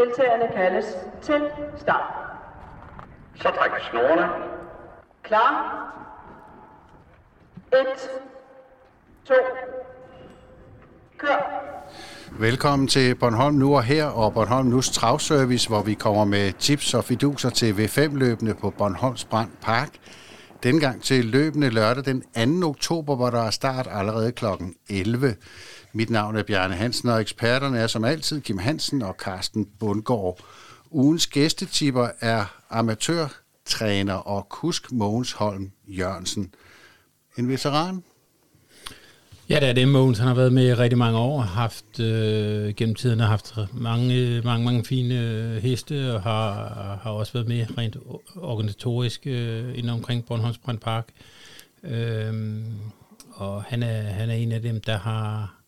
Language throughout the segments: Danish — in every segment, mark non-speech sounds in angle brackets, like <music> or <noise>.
Deltagerne kaldes til start. Så træk snorene. Klar? 1, 2, kør. Velkommen til Bornholm Nu og Her og Bornholm Nus Travservice, hvor vi kommer med tips og fiduser til V5-løbende på Bornholms Brand Park. Dengang til løbende lørdag den 2. oktober, hvor der er start allerede kl. 11. Mit navn er Bjarne Hansen, og eksperterne er som altid Kim Hansen og Carsten Bundgaard. Ugens gæstetipper er amatørtræner og kusk Mogens Holm Jørgensen. En veteran? Ja, det er det. Mogens han har været med i rigtig mange år, haft øh, gennem tiden har haft mange, mange, mange fine øh, heste, og har, har også været med rent organisatorisk øh, inden omkring Bornholms Brand Park. Øh, og han er, han er en af dem, der har,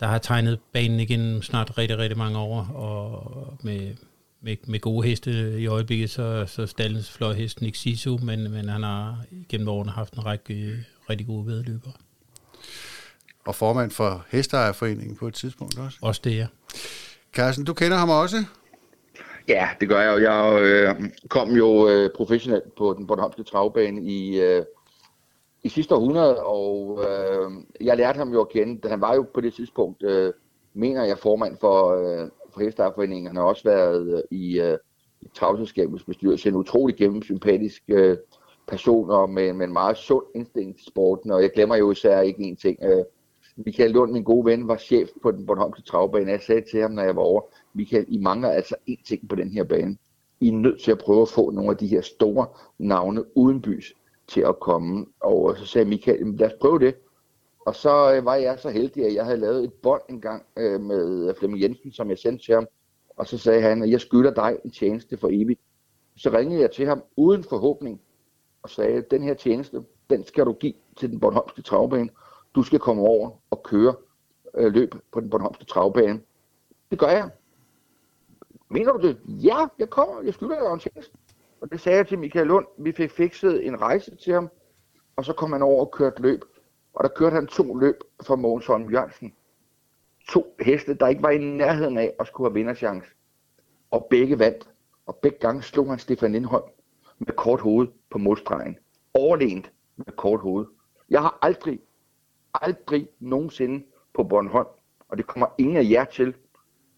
der har tegnet banen igen snart rigtig, rigtig mange år, og med, med, med gode heste i øjeblikket, så, så stallens fløjhest Nick Sisu, men, men han har gennem årene haft en række rigtig gode vedløbere. Og formand for Hesteejerforeningen på et tidspunkt også. Også det, ja. Carsten, du kender ham også? Ja, det gør jeg. Jeg øh, kom jo øh, professionelt på den Bornholmske travbane i, øh, i sidste århundrede, og øh, jeg lærte ham jo at kende. Han var jo på det tidspunkt, øh, mener jeg, formand for, øh, for Hesteejerforeningen. Han har også været øh, i, øh, i travselskabets bestyrelse. En utrolig gennemsympatisk øh, person og med, med en meget sund indstilling til sporten. Og jeg glemmer jo især ikke en ting. Øh, Michael Lund, min gode ven, var chef på den Bornholmske travbane. Jeg sagde til ham, når jeg var over, Michael, I mangler altså én ting på den her bane. I er nødt til at prøve at få nogle af de her store navne uden bys til at komme. Og så sagde Michael, lad os prøve det. Og så øh, var jeg så heldig, at jeg havde lavet et bånd engang øh, med Flemming Jensen, som jeg sendte til ham. Og så sagde han, at jeg skylder dig en tjeneste for evigt. Så ringede jeg til ham uden forhåbning og sagde, at den her tjeneste, den skal du give til den Bornholmske travbane. Du skal komme over og køre øh, løb på den Bornholmske travbane. Det gør jeg. Mener du det? Ja, jeg kommer. Jeg skylder dig en tjeneste. Og det sagde jeg til Michael Lund. Vi fik fikset en rejse til ham, og så kom han over og kørte løb. Og der kørte han to løb for Mogens Holm Jørgensen. To heste, der ikke var i nærheden af at skulle have vinderchance. Og begge vandt. Og begge gange slog han Stefan Lindholm med kort hoved på målstregen. Overlænt med kort hoved. Jeg har aldrig, aldrig nogensinde på Bornholm, og det kommer ingen af jer til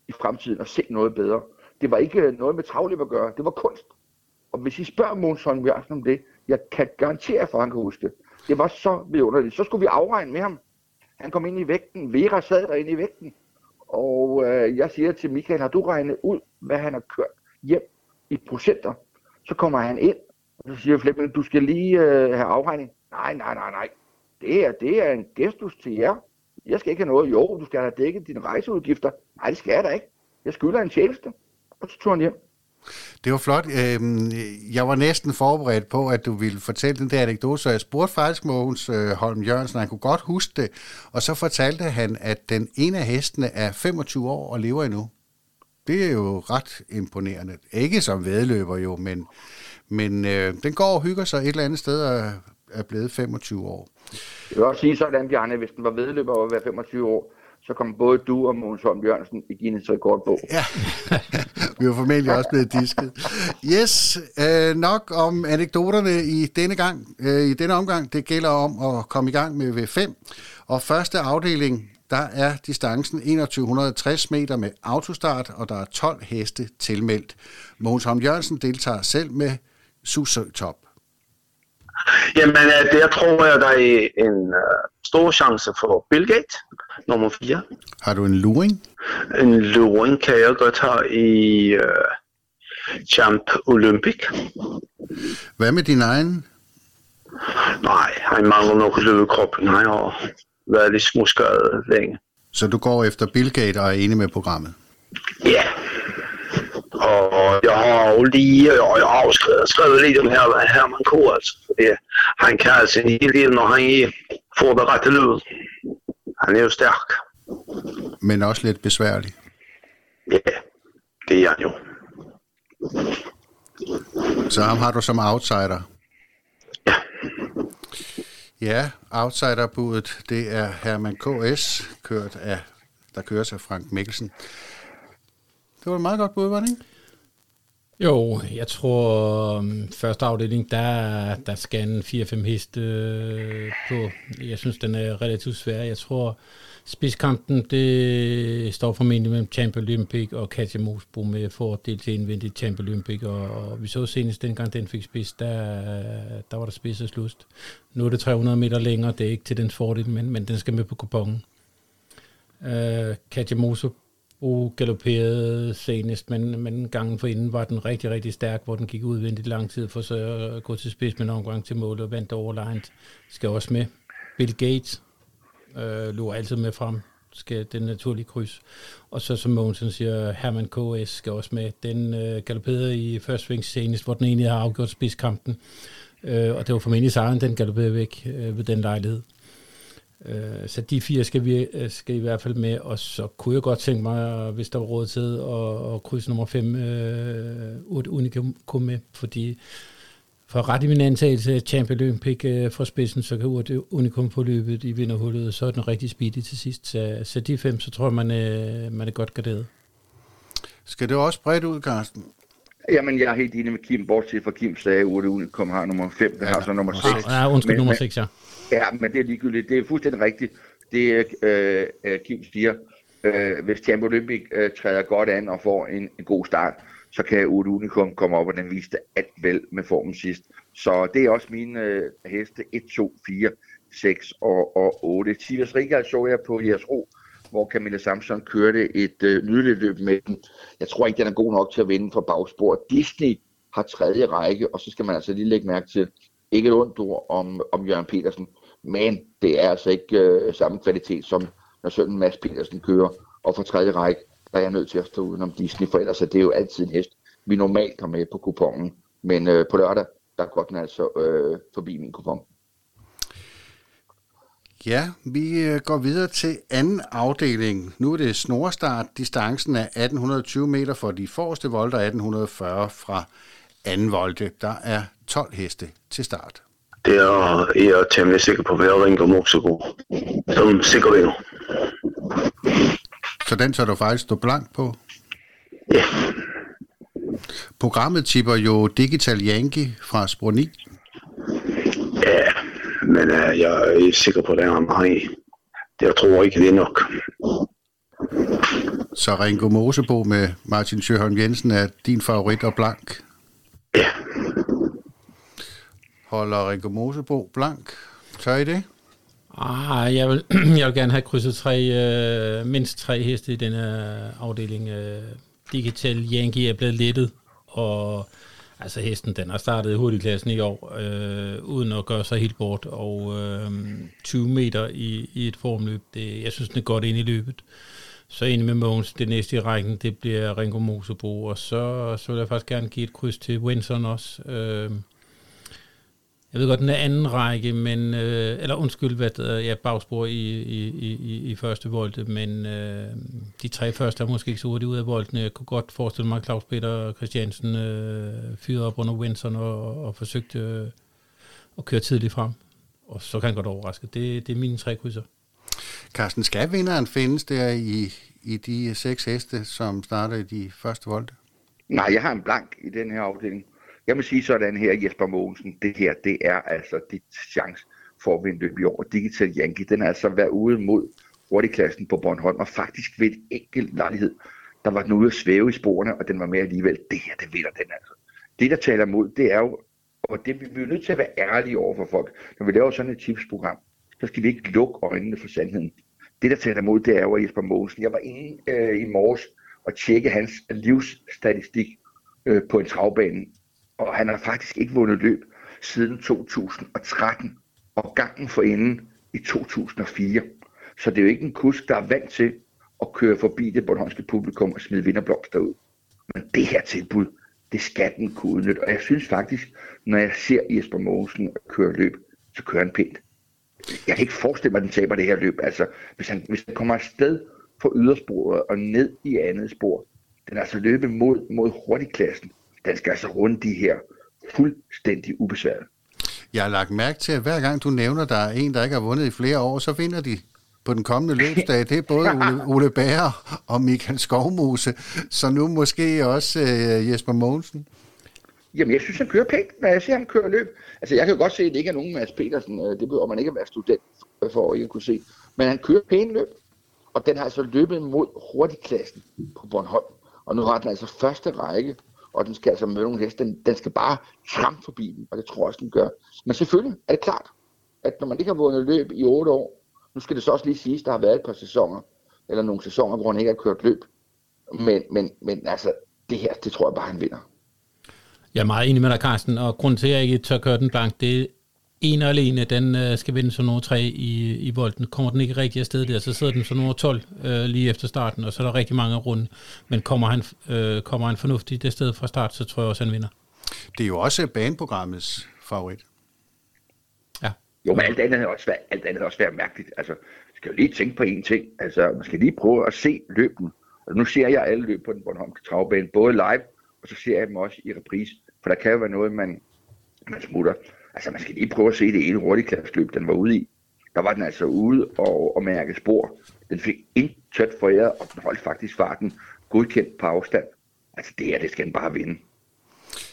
i fremtiden at se noget bedre. Det var ikke noget med travløb at gøre, det var kunst. Og hvis I spørger Måns Holm Jørgensen om det, jeg kan garantere for, at han kan huske det. Det var så vidunderligt. Så skulle vi afregne med ham. Han kom ind i vægten. Vera sad derinde i vægten. Og øh, jeg siger til Michael, har du regnet ud, hvad han har kørt hjem i procenter? Så kommer han ind, og så siger Flemming, du skal lige øh, have afregning. Nej, nej, nej, nej. Det er, det er en gestus til jer. Jeg skal ikke have noget. Jo, du skal have dækket dine rejseudgifter. Nej, det skal jeg da ikke. Jeg skylder en tjeneste. Og så tog han hjem. Det var flot. Øhm, jeg var næsten forberedt på, at du ville fortælle den der anekdote, så jeg spurgte faktisk Mogens øh, Holm Jørgensen, han kunne godt huske det, og så fortalte han, at den ene af hestene er 25 år og lever endnu. Det er jo ret imponerende. Ikke som vedløber jo, men, men øh, den går og hygger sig et eller andet sted og er blevet 25 år. Jeg vil også sige sådan, Bjarne, hvis den var vedløber og var 25 år, så kom både du og Mogens Holm Jørgensen i Guinness rekordbog. Ja, <laughs> vi var formentlig også blevet disket. Yes, øh, nok om anekdoterne i denne gang, øh, i denne omgang. Det gælder om at komme i gang med V5. Og første afdeling, der er distancen 2160 meter med autostart, og der er 12 heste tilmeldt. Mogens Holm Jørgensen deltager selv med Susø Top. Jamen, øh, der tror jeg, der er en uh, stor chance for Bill Gates, nummer 4. Har du en luring? En luring kan jeg godt have i uh, Champ Olympic. Hvad med din egen? Nej, han mangler nok løbe kroppen. Han har været lidt småskadet længe. Så du går efter Bill Gates og er enig med programmet? Ja, og jeg har jo lige, og jeg har skrevet, skrevet lidt om her, Herman K. Altså, fordi han kan altså en hel del, når han får det rette lyd. Han er jo stærk. Men også lidt besværlig. Ja, det er han jo. Så ham har du som outsider? Ja. Ja, outsiderbudet, det er Herman KS, kørt af, der køres af Frank Mikkelsen. Det var et meget godt bud, var det ikke? Jo, jeg tror, um, første afdeling, der, der skal en 4-5 heste øh, på. Jeg synes, den er relativt svær. Jeg tror, spidskampen, det står formentlig mellem Champ Olympic og Katja Mosbo med fordel til indvendigt Champ Olympic. Og, og vi så senest dengang, den fik spids, der, der var der spids og slust. Nu er det 300 meter længere, det er ikke til dens fordel, men, men den skal med på kupongen. Uh, øh, Katja og galopperede senest, men, men gangen for inden var den rigtig, rigtig stærk, hvor den gik udvendigt lang tid for så at gå til spids med en omgang til mål og vandt overlegnet. Skal også med. Bill Gates øh, lå altid med frem, skal den naturlige kryds. Og så som Mogensen siger, Herman KS skal også med. Den øh, galopperede i første sving senest, hvor den egentlig har afgjort spidskampen. Øh, og det var formentlig sejren, den galopperede væk øh, ved den lejlighed. Øh, så de fire skal, vi, øh, skal i hvert fald med, og så kunne jeg godt tænke mig, hvis der var råd til, at, at krydse nummer 5, øh, Unikum med, fordi for ret i min antagelse af Champion Olympic øh, spidsen, så kan Unikum på løbet i vinderhullet, så er den rigtig speedy til sidst. Så, så de fem, så tror jeg, man, øh, man er godt garderet. Skal det også bredt ud, Carsten? Jamen, jeg er helt enig med Kim, bortset fra Kim sagde, at Unikum har nummer 5, der ja, har så nummer 6. Ja, undskyld, men, nummer 6, ja. Ja, men det er ligegyldigt. Det er fuldstændig rigtigt, det øh, øh, Kim siger. Øh, hvis Champion Olympic øh, træder godt an og får en, en god start, så kan Ute Unikum komme op, og den viste alt vel med formen sidst. Så det er også mine øh, heste 1, 2, 4, 6 og, og 8. Tivas Riga så jeg på jeres ro, hvor Camilla Samson kørte et øh, nydeligt løb med den. Jeg tror ikke, den er god nok til at vinde for bagspor. Disney har tredje række, og så skal man altså lige lægge mærke til, ikke et ondt ord om, om Jørgen Petersen, men det er altså ikke øh, samme kvalitet, som når sønnen Mads Petersen kører, og for tredje række, der er jeg nødt til at stå udenom Disney, for ellers er det jo altid en hest, vi normalt har med på kupongen. Men øh, på lørdag, der går den altså øh, forbi min kupon. Ja, vi øh, går videre til anden afdeling. Nu er det snorstart. Distancen er 1820 meter for de forreste volter, 1840 fra anden volte. Der er 12 heste til start. Det er jeg temmelig sikker på, at jeg ringer Moxebo som sikker vinder. Så den så du faktisk stå blank på? Ja. Programmet tipper jo Digital Yankee fra Spor 9. Ja, men uh, jeg er sikker på, at det er mig. Jeg tror ikke, det er nok. Så Ringo Mosebo med Martin Sjøholm Jensen er din favorit og blank? Ja. Holder Ringo Mosebo blank? Tør I det? Ah, jeg vil, <clears throat> jeg vil gerne have krydset tre, øh, mindst tre heste i denne afdeling. Øh, Digital Yankee er blevet lettet, og altså hesten, den har startet i hurtigklassen i år, øh, uden at gøre sig helt bort, og øh, 20 meter i, i et formløb, det, jeg synes, den er godt ind i løbet. Så ind med Mogens, det næste i rækken, det bliver Ringo Mosebo, og så, så vil jeg faktisk gerne give et kryds til Winson også. Øh, jeg ved godt, den er anden række, men, øh, eller undskyld, hvad det er, ja, bagspor i, i, i, i første volte, men øh, de tre første er måske ikke så hurtigt ud af volden. Jeg kunne godt forestille mig, at Claus Peter Christiansen øh, fyrede op under Winson og, og forsøgte øh, at køre tidligt frem. Og så kan han godt overraske. Det, det er mine tre krydser. Carsten, skal vinderen findes der i, i de seks heste, som starter i de første volte? Nej, jeg har en blank i den her afdeling. Jeg må sige sådan her, Jesper Mogensen, det her, det er altså dit chance for at vinde løb i år. Digital Yankee, den har altså været ude mod hurtigklassen på Bornholm, og faktisk ved et enkelt lejlighed, der var den ude at svæve i sporene, og den var med alligevel. Det her, det vinder den altså. Det, der taler imod, det er jo, og det, vi er nødt til at være ærlige over for folk. Når vi laver sådan et tipsprogram, så skal vi ikke lukke øjnene for sandheden. Det, der taler imod, det er jo Jesper Mogensen. Jeg var inde øh, i morges og tjekke hans livsstatistik øh, på en travbane og han har faktisk ikke vundet løb siden 2013, og gangen for inden i 2004. Så det er jo ikke en kusk, der er vant til at køre forbi det bornholmske publikum og smide vinderblomster ud. Men det her tilbud, det skal den kunne udnytte. Og jeg synes faktisk, når jeg ser Jesper Mogensen køre løb, så kører han pænt. Jeg kan ikke forestille mig, at den taber det her løb. Altså, hvis han, hvis han kommer afsted på ydersporet og ned i andet spor, den er altså løbet mod, mod hurtigklassen den skal altså runde de her fuldstændig ubesværet. Jeg har lagt mærke til, at hver gang du nævner, der er en, der ikke har vundet i flere år, så vinder de på den kommende løbsdag, det er både <laughs> Ole, Ole Bære og Michael Skovmose, så nu måske også øh, Jesper Mogensen. Jamen, jeg synes, han kører pænt, når jeg ser, han kører løb. Altså, jeg kan jo godt se, at det ikke er nogen Mads Petersen. Øh, det behøver man ikke at være student for at ikke kunne se. Men han kører pænt løb. Og den har altså løbet mod hurtigklassen på Bornholm. Og nu har den altså første række, og den skal altså møde nogle heste. Den, den skal bare trampe forbi den, og det tror jeg også, den gør. Men selvfølgelig er det klart, at når man ikke har vundet løb i otte år, nu skal det så også lige siges, at der har været et par sæsoner, eller nogle sæsoner, hvor han ikke har kørt løb. Men, men, men altså, det her, det tror jeg bare, han vinder. Jeg er meget enig med dig, Carsten, og grunden til, at jeg ikke tør køre den blank, det en og alene, den øh, skal vinde nummer 3 i, i bolden. Kommer den ikke rigtig afsted der, så sidder den nummer 12 øh, lige efter starten, og så er der rigtig mange runde. Men kommer han, øh, kommer han fornuftigt det sted fra start, så tror jeg også, han vinder. Det er jo også baneprogrammets favorit. Ja. Jo, men alt andet er også alt andet er også været mærkeligt. Altså, man skal jo lige tænke på én ting. Altså, man skal lige prøve at se løben. Altså, nu ser jeg alle løb på den Bornholmske travbane, både live, og så ser jeg dem også i reprise. For der kan jo være noget, man, man smutter. Altså, man skal lige prøve at se det ene hurtigklassløb, den var ude i. Der var den altså ude og, og mærke spor. Den fik intet foræret, og den holdt faktisk farten godkendt på afstand. Altså, det her, det skal den bare vinde.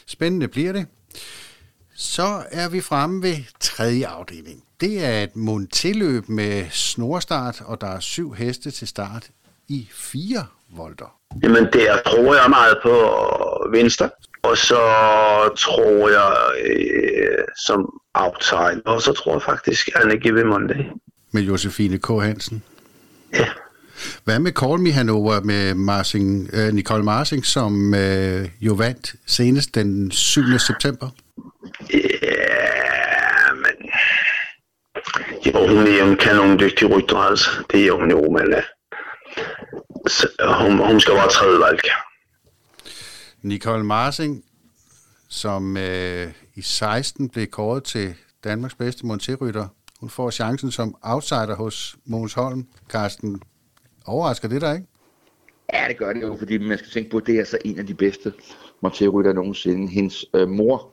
Spændende bliver det. Så er vi fremme ved tredje afdeling. Det er et montilløb med snorstart, og der er syv heste til start i fire volter. Jamen, der tror jeg meget på venstre. Og så tror jeg øh, som outsider, og så tror jeg faktisk Anne Give Monday. Med Josefine K. Hansen? Ja. Hvad med Call Me Hanover med Marsing, øh, Nicole Marsing, som øh, jo vandt senest den 7. september? Ja, men... Jo, hun er en kanondygtig rytter, altså. Det er hun jo. Så, hun, hun skal være tredje valg. Nicole Marsing, som øh, i 16 blev kåret til Danmarks bedste monterrytter. Hun får chancen som outsider hos Måns Holm. Carsten, overrasker det dig ikke? Ja, det gør det jo, fordi man skal tænke på, at det er altså en af de bedste monterrytter nogensinde. Hendes øh, mor,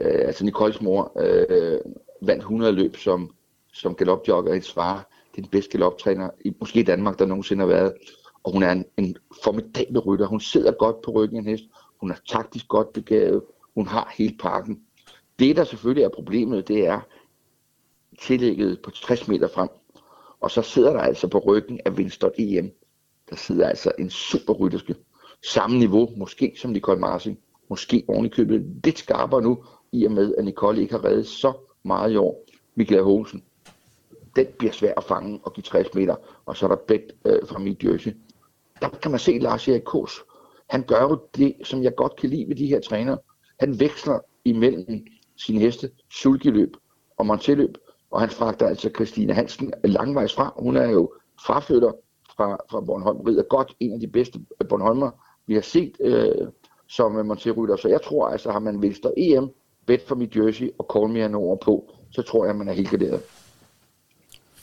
øh, altså Nicoles mor, øh, vandt 100 løb som, som galopjogger. Hendes far, det er den bedste galoptræner, i, måske i Danmark, der nogensinde har været og hun er en, en formidabel rytter. Hun sidder godt på ryggen af en hest. Hun er taktisk godt begavet. Hun har hele pakken. Det, der selvfølgelig er problemet, det er tillægget på 60 meter frem. Og så sidder der altså på ryggen af Winston EM. Der sidder altså en super rytterske. Samme niveau, måske som Nicole Marsing. Måske oven i købet lidt skarpere nu, i og med, at Nicole ikke har reddet så meget i år. Michael Hosen. Den bliver svær at fange og give 60 meter. Og så er der Bæk øh, fra New Jersey der kan man se Lars Erik Kås. Han gør jo det, som jeg godt kan lide ved de her trænere. Han veksler imellem sin heste, sulkeløb og monteløb, og han fragter altså Christine Hansen langvejs fra. Hun er jo fraflytter fra, fra Bornholm, rider godt en af de bedste øh, Bornholmer, vi har set øh, som monterrytter. Så jeg tror altså, har man Vester EM, Bet for mit Jersey og Call Me over på, så tror jeg, man er helt graderet.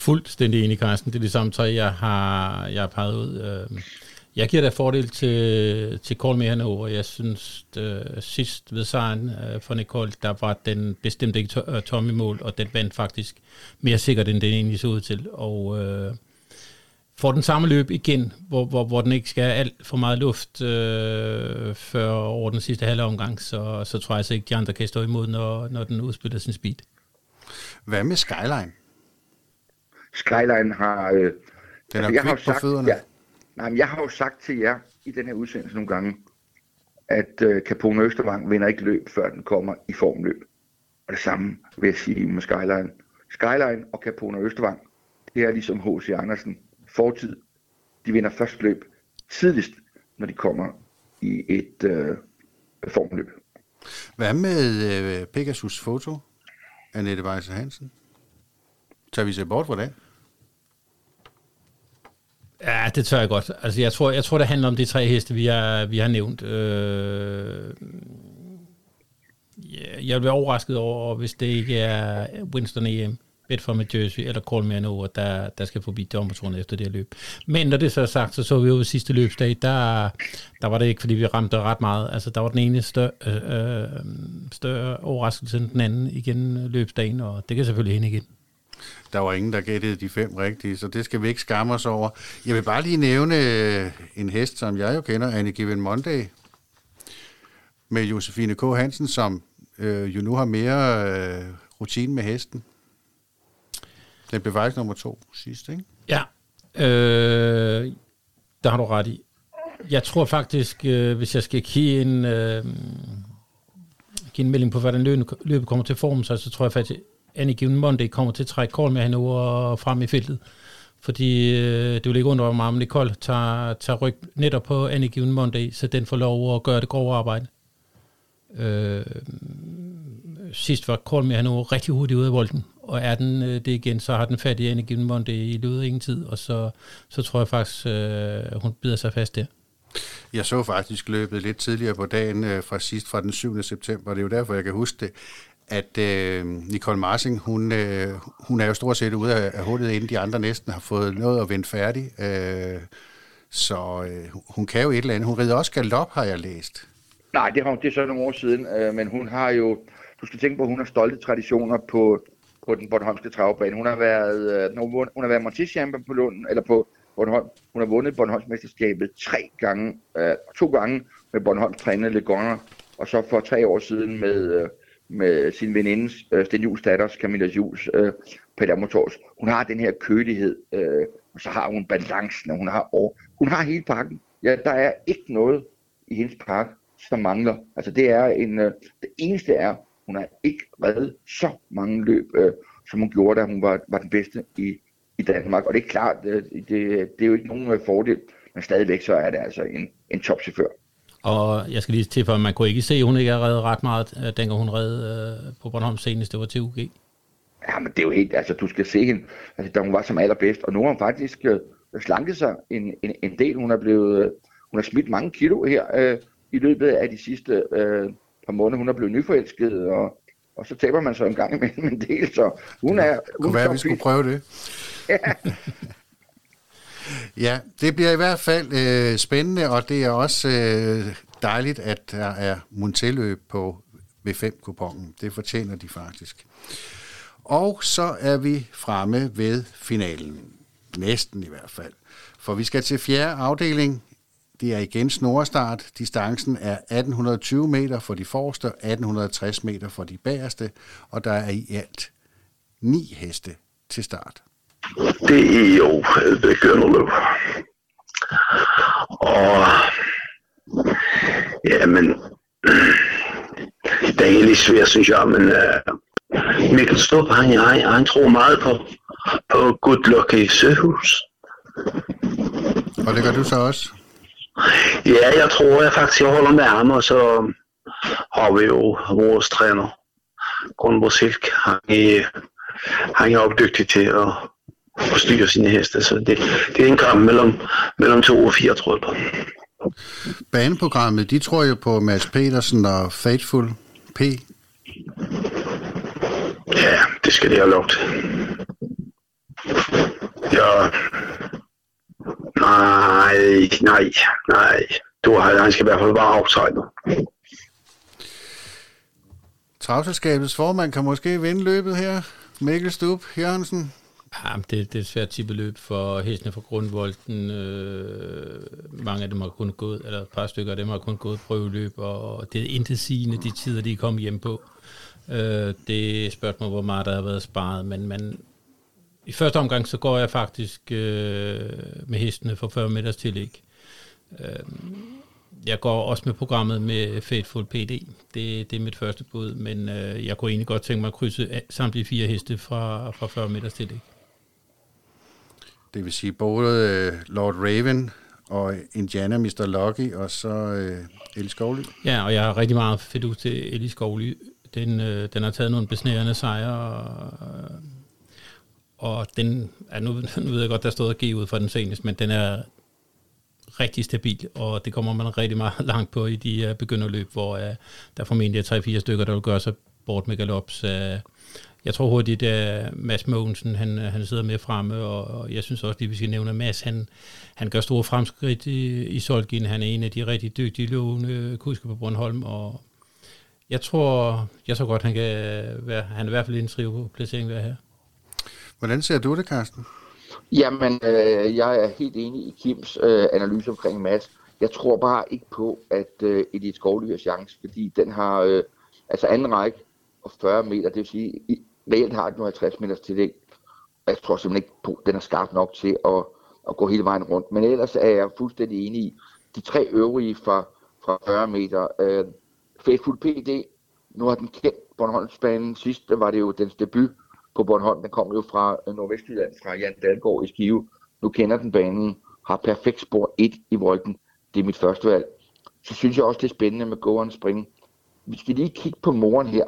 Fuldstændig enig, Carsten. Det er de samme tre, jeg har, jeg har peget ud. Øhm, jeg giver da fordel til, til Call Me Hanover. Jeg synes, det, sidst ved sejren øh, for Nicole, der var den bestemt ikke øh, tom i mål, og den vandt faktisk mere sikkert, end den egentlig så ud til. Og øh, får den samme løb igen, hvor, hvor, hvor den ikke skal have alt for meget luft øh, før over den sidste halve omgang, så, så tror jeg altså ikke, de andre kan stå imod, når, når den udspiller sin speed. Hvad med Skyline? Skyline har... Øh, den er altså, jeg har på sagt, fødderne. Ja, nej, men jeg har jo sagt til jer i den her udsendelse nogle gange, at øh, Capone Østervang vinder ikke løb, før den kommer i formløb. Og det samme vil jeg sige med Skyline. Skyline og Capone Østervang, det er ligesom H.C. Andersen fortid. De vinder først løb tidligst, når de kommer i et øh, formløb. Hvad med øh, Pegasus foto, Annette Weisse Hansen? Tager vi se bort fra det? Ja, det tør jeg godt. Altså, jeg tror, jeg tror det handler om de tre heste, vi har, vi har nævnt. Øh, jeg vil være overrasket over, hvis det ikke er Winston EM, Bedford med Jersey eller Call Me over, der, der skal forbi dommertronen efter det her løb. Men når det så er sagt, så så vi jo sidste løbsdag, der, der var det ikke, fordi vi ramte ret meget. Altså, der var den ene større, øh, øh, større overraskelse end den anden igen løbsdagen, og det kan selvfølgelig hende igen. Der var ingen, der gættede de fem rigtige, så det skal vi ikke skamme os over. Jeg vil bare lige nævne øh, en hest, som jeg jo kender, Anne Given Monday, med Josefine K. Hansen, som øh, jo nu har mere øh, rutine med hesten. Den blev faktisk nummer to sidst, ikke? Ja, øh, der har du ret i. Jeg tror faktisk, øh, hvis jeg skal give en, øh, give en melding på, hvordan løbet, kommer til form, så, så tror jeg faktisk, at Annie Given Monday kommer til at trække Kold med hende over frem i feltet. Fordi øh, det vil ikke undre mig, om Nicole tager, tager ryg netop på Annie Given Monday, så den får lov at gøre det grove arbejde. Øh, sidst var Kold med hende rigtig hurtigt ude af volden, og er den øh, det igen, så har den fat i Annie Given Monday i løbet af ingen tid, og så, så tror jeg faktisk, øh, hun bider sig fast der. Jeg så faktisk løbet lidt tidligere på dagen øh, fra sidst, fra den 7. september. Det er jo derfor, jeg kan huske det, at øh, Nicole Marsing, hun, øh, hun er jo stort set ude af, af hullet, inden de andre næsten har fået noget at vende færdig. Øh, så øh, hun kan jo et eller andet. Hun rider også galop, har jeg læst. Nej, det, har, det er så nogle år siden, øh, men hun har jo, du skal tænke på, at hun har stolte traditioner på, på den Bornholmske travbane. Hun har været, øh, hun har været Montis på Lund, eller på Bornholm. Hun har vundet Bornholmsmesterskabet tre gange, øh, to gange med Bornholms træner Legoner, og så for tre år siden med, øh, med sin veninde øh, Sten Jules datter, Camilla Jules, øh, Peter Motors. Hun har den her kølighed, øh, og så har hun balancen, og hun har, og hun har hele pakken. Ja, der er ikke noget i hendes pakke, som mangler. Altså det er en, øh, det eneste er, hun har ikke reddet så mange løb, øh, som hun gjorde, da hun var, var den bedste i, i Danmark. Og det er klart, det, det, det er jo ikke nogen øh, fordel, men stadigvæk så er det altså en, en topchauffør. Og jeg skal lige til, for man kunne ikke se, at hun ikke har reddet ret meget, øh, dengang hun redde øh, på Bornholm senest, det var til UG. Ja, men det er jo helt, altså du skal se hende, altså, da hun var som allerbedst, og nu har hun faktisk øh, slanket sig en, en, en del. Hun er blevet, øh, hun har smidt mange kilo her øh, i løbet af de sidste øh, par måneder. Hun er blevet nyforelsket, og, og så taber man så en gang imellem en del, så hun er... Hun Kunne være, vi skulle prøve det. <laughs> Ja ja, det bliver i hvert fald øh, spændende, og det er også øh, dejligt, at der er Montelløb på V5-kupongen. Det fortjener de faktisk. Og så er vi fremme ved finalen. Næsten i hvert fald. For vi skal til fjerde afdeling. Det er igen snorestart. Distancen er 1820 meter for de forreste, 1860 meter for de bagerste, og der er i alt ni heste til start. Det er jo begynderløb. Og ja, men <clears throat> det er egentlig svært, synes jeg, men uh, Mikkel Stubb, han, han, han tror meget på, på Good Luck i Søhus. Og det gør du så også? Ja, jeg tror jeg faktisk, jeg holder med ham, og så har vi jo vores træner, Gunvor Silk. Han er, han er jo dygtig til at, at styre sine heste, så det, det er en kamp mellem, mellem to og fire, på. Baneprogrammet, de tror jo på Mads Petersen og Faithful P. Ja, det skal de have lov til. Ja, Nej, nej, nej. Du har, han skal i hvert fald bare outsider. Travselskabets formand kan måske vinde løbet her. Mikkel Stub Jørgensen. Ah, ja, det, det er et svært type løb for hestene fra Grundvolden. Øh, mange af dem har kun gået, eller et par stykker af dem har kun gået prøveløb, og det er intetsigende de tider, de er kommet hjem på. Øh, det er et spørgsmål, hvor meget der har været sparet, men man, i første omgang, så går jeg faktisk øh, med hestene for 40 meters tillæg. Øh, jeg går også med programmet med Faithful PD. Det, det er mit første bud, men øh, jeg kunne egentlig godt tænke mig at krydse samtlige fire heste fra, fra 40 meters tillæg. Det vil sige både øh, Lord Raven og Indiana Mr. Lucky, og så øh, Ellie Skovly. Ja, og jeg har rigtig meget fedt ud til Ellie Skovly. Den, øh, den har taget nogle besnærende sejre, og, og den, ja, nu, <laughs> nu ved jeg godt, der stod G ud for den seneste, men den er rigtig stabil, og det kommer man rigtig meget <laughs> langt på i de uh, begynderløb, hvor uh, der formentlig er 3-4 stykker, der vil gøre sig bort med galops. Uh, jeg tror hurtigt, at Mads Mogensen, han, han sidder med fremme, og, og jeg synes også, at vi skal nævne, at Mads, han, han gør store fremskridt i, i Solgin. Han er en af de rigtig dygtige lovende kusker på Bornholm, og jeg tror, jeg tror godt, han kan være, han er i hvert fald en trive placering her. Hvordan ser du det, Carsten? Jamen, øh, jeg er helt enig i Kims øh, analyse omkring Mads. Jeg tror bare ikke på, at øh, Edith Skovly har chance, fordi den har øh, altså anden række og 40 meter, det vil sige, reelt har den nu 50 meters tillæg. Jeg tror simpelthen ikke på, at den er skarp nok til at, at gå hele vejen rundt. Men ellers er jeg fuldstændig enig i de tre øvrige fra, fra 40 meter. Øh, Faithful PD, nu har den kendt Bornholmsbanen. Sidst var det jo dens debut på Bornholm. Den kom jo fra øh, Nordvestjylland, fra Jan Dalgaard i Skive. Nu kender den banen, har perfekt spor 1 i Volden. Det er mit første valg. Så synes jeg også, det er spændende med Go Spring. Vi skal lige kigge på moren her.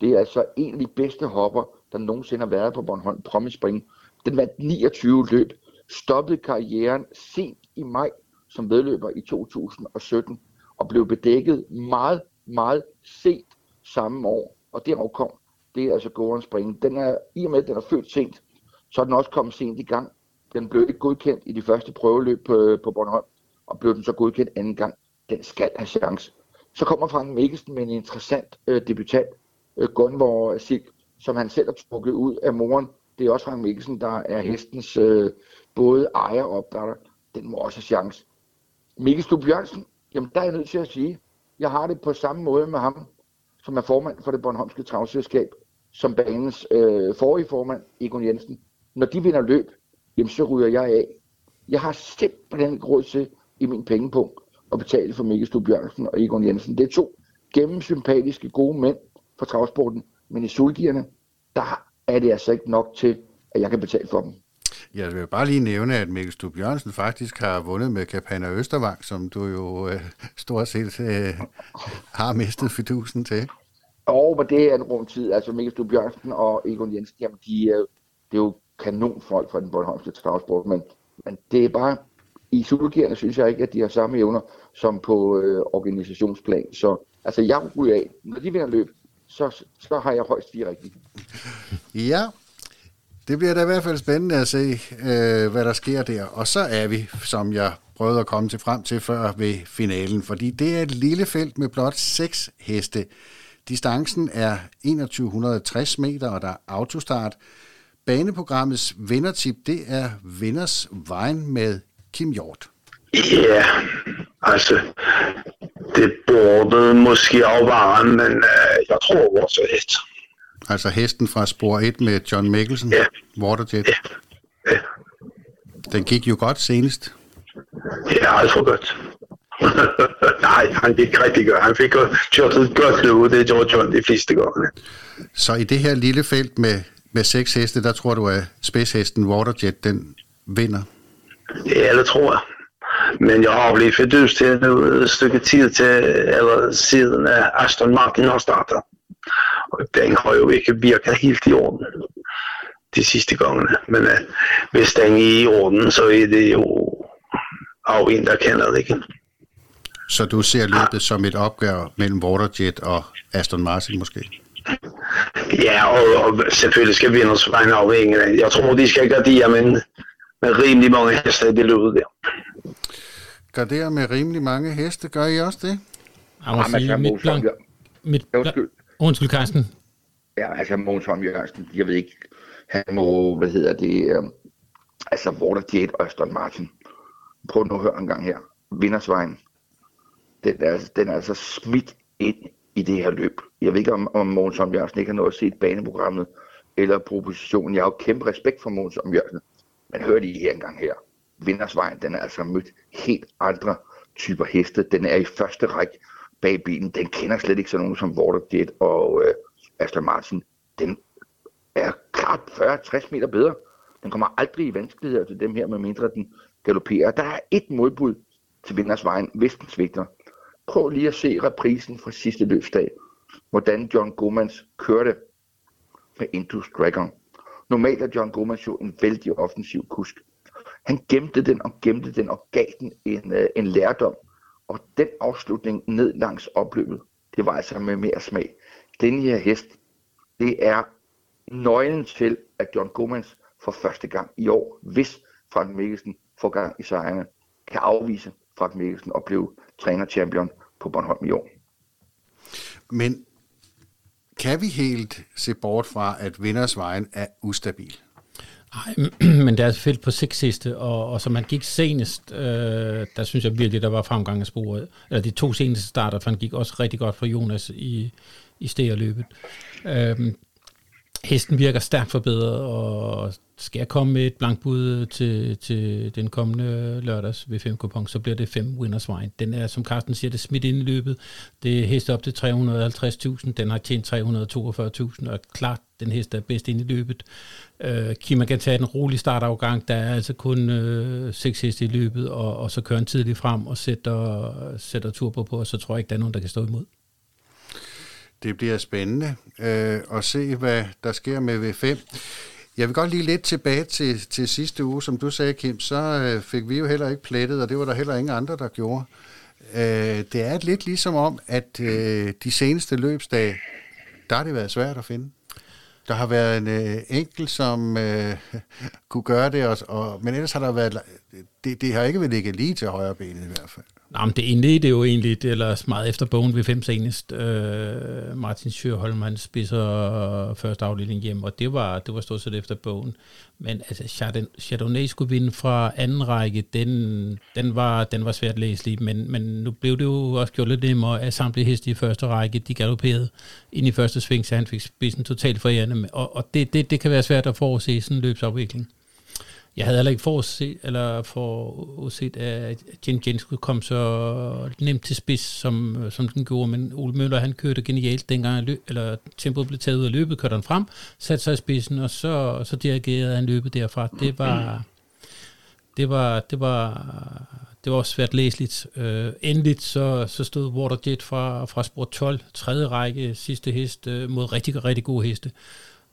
Det er altså en af de bedste hopper, der nogensinde har været på Bornholm, Promise Spring. Den vandt 29 løb, stoppede karrieren sent i maj som vedløber i 2017 og blev bedækket meget, meget sent samme år. Og det kom, det er altså Goran Spring. Den er, I og med, at den er født sent, så er den også kommet sent i gang. Den blev ikke godkendt i de første prøveløb på, på Bornholm, og blev den så godkendt anden gang. Den skal have chance. Så kommer Frank Mikkelsen med en interessant øh, debutant, øh, Gunvor Sig, som han selv har trukket ud af moren. Det er også Frank Mikkelsen, der er hestens øh, både ejer og opdrætter. Den må også have chance. Mikkel Stub Jørgensen, jamen der er jeg nødt til at sige, jeg har det på samme måde med ham, som er formand for det Bornholmske Travselskab, som banens øh, forrige formand, Egon Jensen. Når de vinder løb, jamen så ryger jeg af. Jeg har simpelthen ikke råd til i min pengepunkt at betale for Mikkel Stub Jørgensen og Egon Jensen. Det er to gennemsympatiske gode mænd for travsporten, men i sulgierne, der er det altså ikke nok til, at jeg kan betale for dem. Jeg vil bare lige nævne, at Mikkel Stub Jørgensen faktisk har vundet med Kapana Østervang, som du jo øh, stort set øh, har mistet fidusen til. Og men det er en rum tid. Altså Mikkel Stub Jørgensen og Egon Jensen, jamen de er, det er jo kanonfolk fra den Bornholmske travsport, men, men det er bare, i sulgierne synes jeg ikke, at de har samme evner som på øh, organisationsplan. Så altså jeg ryger af. Når de vinder løb, så, så har jeg højst fire rigtige. Ja, det bliver da i hvert fald spændende at se, øh, hvad der sker der. Og så er vi, som jeg prøvede at komme til frem til før ved finalen, fordi det er et lille felt med blot seks heste. Distancen er 2160 meter, og der er autostart. Baneprogrammets vindertip, det er Vinders Vejen med Kim Hjort. Ja, altså, det burde måske afvare, men uh, jeg tror vores hest. Altså hesten fra spor 1 med John Mikkelsen, ja. Waterjet. Ja. ja. Den gik jo godt senest. Ja, alt for godt. <laughs> Nej, han gik rigtig godt. Han fik kørt et godt løb, det gjorde John de fleste gange. Så i det her lille felt med, med seks heste, der tror du, at spidshesten Waterjet, den vinder? Ja, det tror jeg. Men jeg har blevet fordøst til et stykke tid til, eller siden at Aston Martin har startet. Og den har jo ikke virket helt i orden de sidste gangene. Men uh, hvis den er i orden, så er det jo af en, der kender det, ikke? Så du ser løbet som et opgør mellem Waterjet og Aston Martin måske? Ja, og, og selvfølgelig skal vinders vegne afhænge af Jeg tror, de skal gardere med, med rimelig mange heste i det løbet der. Gardere med rimelig mange heste, gør I også det? Jeg må ja, sige, mit blank, mit blank, Undskyld, Carsten. Ja, altså Måns Holm Jørgensen, jeg ved ikke, han må, hvad hedder det, øh, altså Waterjet og Aston Martin. Prøv nu at høre en gang her. Vindersvejen. Den er, den er altså smidt ind i det her løb. Jeg ved ikke, om, om Måns Holm Jørgensen ikke har noget at se baneprogrammet eller propositionen. Jeg har jo kæmpe respekt for Måns Holm Jørgensen. Men hør lige her en gang her. Vindersvejen, den er altså mødt helt andre typer heste. Den er i første række bag bilen, den kender slet ikke sådan nogen som Waterjet og øh, Aston Martin. Den er klart 40-60 meter bedre. Den kommer aldrig i vanskeligheder til dem her, med mindre den galopperer. Der er et modbud til vindersvejen, hvis den svigter. Prøv lige at se reprisen fra sidste løbsdag. Hvordan John Gomans kørte med Indus Dragon. Normalt er John Gomans jo en vældig offensiv kusk. Han gemte den og gemte den og gav den en, øh, en lærdom og den afslutning ned langs opløbet, det var altså med mere smag. Den her hest, det er nøglen til, at John Gomans for første gang i år, hvis Frank Mikkelsen får gang i sejrene, kan afvise Frank Mikkelsen og blive træner-champion på Bornholm i år. Men kan vi helt se bort fra, at vindersvejen er ustabil? Nej, <clears throat> men der er fedt på seks sidste, og, og som man gik senest, øh, der synes jeg virkelig, der var fremgang af sporet. Eller de to seneste starter, for han gik også rigtig godt for Jonas i, i stegerløbet. Øh, hesten virker stærkt forbedret, og skal jeg komme med et blankbud til, til den kommende lørdags ved 5 kupon, så bliver det 5 winners wine. Den er, som Carsten siger, det er smidt ind i løbet. Det er hest op til 350.000. Den har tjent 342.000, og klart, den hest er bedst ind i løbet. Øh, Kima kan tage en rolig startafgang. Der er altså kun øh, 6 heste i løbet, og, og så kører han tidligt frem og sætter, sætter turbo på, og så tror jeg ikke, der er nogen, der kan stå imod. Det bliver spændende øh, at se, hvad der sker med V5. Jeg vil godt lige lidt tilbage til, til sidste uge, som du sagde, Kim, så øh, fik vi jo heller ikke plettet, og det var der heller ingen andre, der gjorde. Øh, det er lidt ligesom om, at øh, de seneste løbsdage, der har det været svært at finde. Der har været en øh, enkelt, som øh, kunne gøre det, og, og, men ellers har der været... Det, det har ikke været ligget lige til højre benet i hvert fald. Nå, men det indledte jo egentlig, det ellers meget efter bogen ved fem senest. Øh, Martin Sjøholm, han spidser første afdeling hjem, og det var, det var stort set efter bogen. Men altså, Chardonnay skulle vinde fra anden række, den, den, var, den var svært læselig, men, men nu blev det jo også gjort lidt nemmere, at samtlige heste i første række, de galopperede ind i første sving, så han fik spidsen totalt forærende. Og, og det, det, det kan være svært at forudse sådan en løbsafvikling. Jeg havde heller ikke forudset, eller forudset, at Jen Jens skulle komme så nemt til spids, som, som den gjorde, men Ole Møller, han kørte genialt dengang, løb, eller tempoet blev taget ud af løbet, kørte han frem, satte sig i spidsen, og så, så dirigerede han løbet derfra. Det var, det var, det var, det var også svært læseligt. Øh, endeligt så, så stod Waterjet fra, fra sport 12, tredje række, sidste hest, øh, mod rigtig, rigtig gode heste.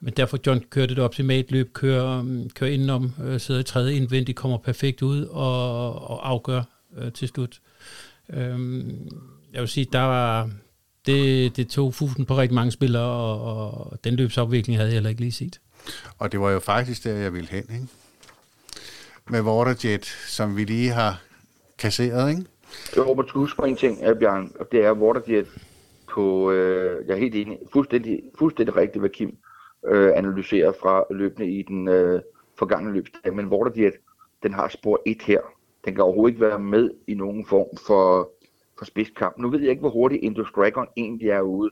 Men derfor John kørte det optimalt løb, kører, um, kører indenom, øh, sidder i tredje indvendigt, kommer perfekt ud og, og afgør øh, til slut. Øhm, jeg vil sige, der var, det, det tog fusen på rigtig mange spillere, og, og den løbsafvikling havde jeg heller ikke lige set. Og det var jo faktisk der, jeg ville hen, ikke? Med Waterjet, som vi lige har kasseret, ikke? Jeg håber, du husker en ting, Bjørn, og det er Waterjet på, øh, jeg er helt enig, fuldstændig, fuldstændig rigtigt, hvad Kim øh, analysere fra løbende i den øh, forgangne løbsdag. Men Waterjet, den har spor 1 her. Den kan overhovedet ikke være med i nogen form for, for spidskamp. Nu ved jeg ikke, hvor hurtigt Indus Dragon egentlig er ude.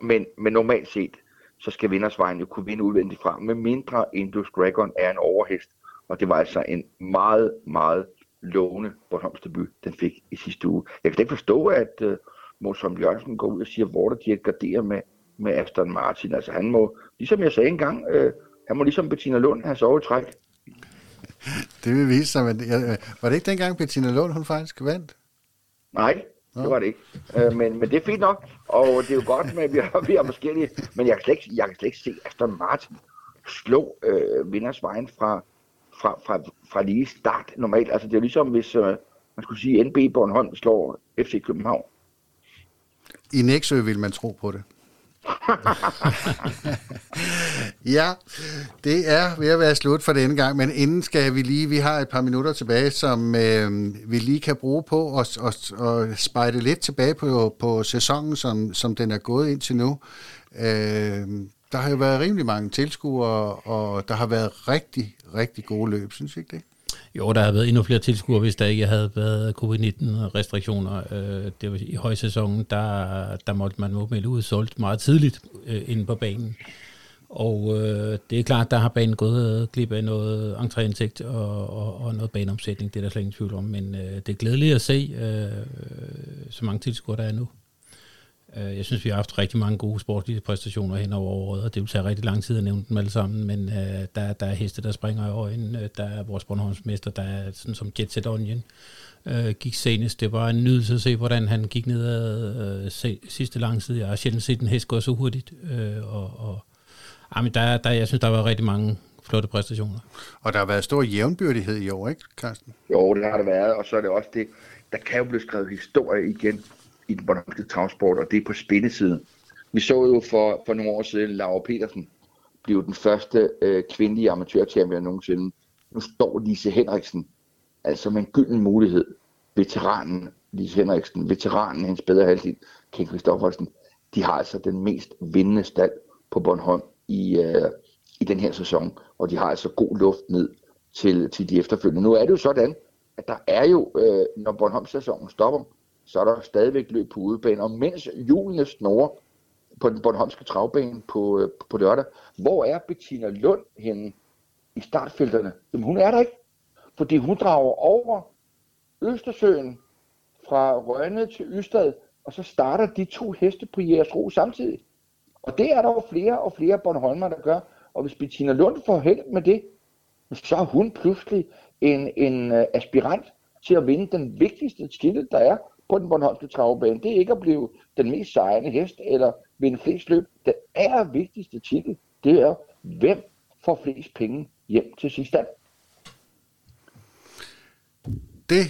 Men, men normalt set, så skal vindersvejen jo kunne vinde udvendigt fra, med mindre Indus Dragon er en overhest. Og det var altså en meget, meget lovende Bornholms debut, den fik i sidste uge. Jeg kan ikke forstå, at øh, uh, Mosam Jørgensen går ud og siger, at Waterjet garderer med med Aston Martin. Altså han må, ligesom jeg sagde engang, øh, han må ligesom Bettina Lund have sovet træk. Det vil vise sig, men jeg, var det ikke dengang Bettina Lund, hun faktisk vandt? Nej, det var det ikke. Øh, men, men det er fint nok, og det er jo godt med, at vi har, <laughs> vi har forskellige, men jeg kan slet ikke, jeg kan slet ikke se Aston Martin slå øh, vindersvejen fra, fra, fra, fra lige start normalt. Altså det er jo ligesom, hvis øh, man skulle sige, NB Bornholm slår FC København. I Næksø vil man tro på det. <laughs> ja, det er ved at være slut for denne gang, men inden skal vi lige, vi har et par minutter tilbage, som øh, vi lige kan bruge på at, at, at spejde lidt tilbage på, på sæsonen, som, som den er gået ind til nu. Øh, der har jo været rimelig mange tilskuere, og der har været rigtig, rigtig gode løb, synes I ikke det? Jo, der har været endnu flere tilskuere, hvis der ikke havde været covid-19-restriktioner. Øh, det var i højsæsonen, der, der måtte man melde ud solgt meget tidligt øh, inde på banen. Og øh, det er klart, der har banen gået glip af noget entréindtægt og, og, og noget baneomsætning, det er der slet ingen tvivl om. Men øh, det er glædeligt at se, øh, så mange tilskuere der er nu. Øh, jeg synes, vi har haft rigtig mange gode sportslige præstationer hen over året, og det vil tage rigtig lang tid at nævne dem alle sammen, men øh, der, der er heste, der springer i øjen. Øh, der er vores Bornholmsmester, der er sådan som Jet Set Onion, øh, gik senest. Det var en nydelse at se, hvordan han gik ned ad øh, se, sidste lang tid. Jeg har sjældent set en hest gå så hurtigt, øh, og, og jamen, der, der, jeg synes, der var rigtig mange flotte præstationer. Og der har været stor jævnbyrdighed i år, ikke, Carsten? Jo, det har det været, og så er det også det, der kan jo blive skrevet historie igen i den bornholmske travsport, og det er på spillesiden. Vi så jo for, for nogle år siden Laura Petersen blive den første øh, kvindelige amatørchampion nogensinde. Nu står Lise Henriksen altså med en gylden mulighed. Veteranen Lise Henriksen, veteranen hendes bedre halvdel, Ken Kristoffersen, de har altså den mest vindende stald på Bornholm i, øh, i den her sæson. og de har altså god luft ned til, til de efterfølgende. Nu er det jo sådan, at der er jo, øh, når Bornholm-sæsonen stopper, så er der stadigvæk løb på udebane, og mens julene snor på den Bornholmske travbane på, øh, på lørdag, hvor er Bettina Lund henne i startfelterne? Jamen hun er der ikke, fordi hun drager over Østersøen fra Rønne til Ystad, og så starter de to heste på jeres ro samtidig. Og det er der jo flere og flere Bornholmer, der gør. Og hvis Bettina Lund får held med det, så er hun pludselig en, en øh, aspirant til at vinde den vigtigste titel, der er på den Bornholmske travbane. Det er ikke at blive den mest sejrende hest eller vinde flest løb. Den er vigtigste titel, det er, hvem får flest penge hjem til sidst stand. Det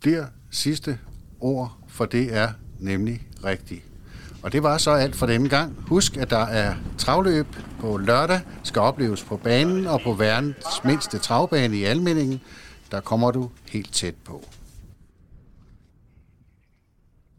bliver sidste ord, for det er nemlig rigtigt. Og det var så alt for denne gang. Husk, at der er travløb på lørdag, skal opleves på banen og på verdens mindste travbane i Almindingen. Der kommer du helt tæt på.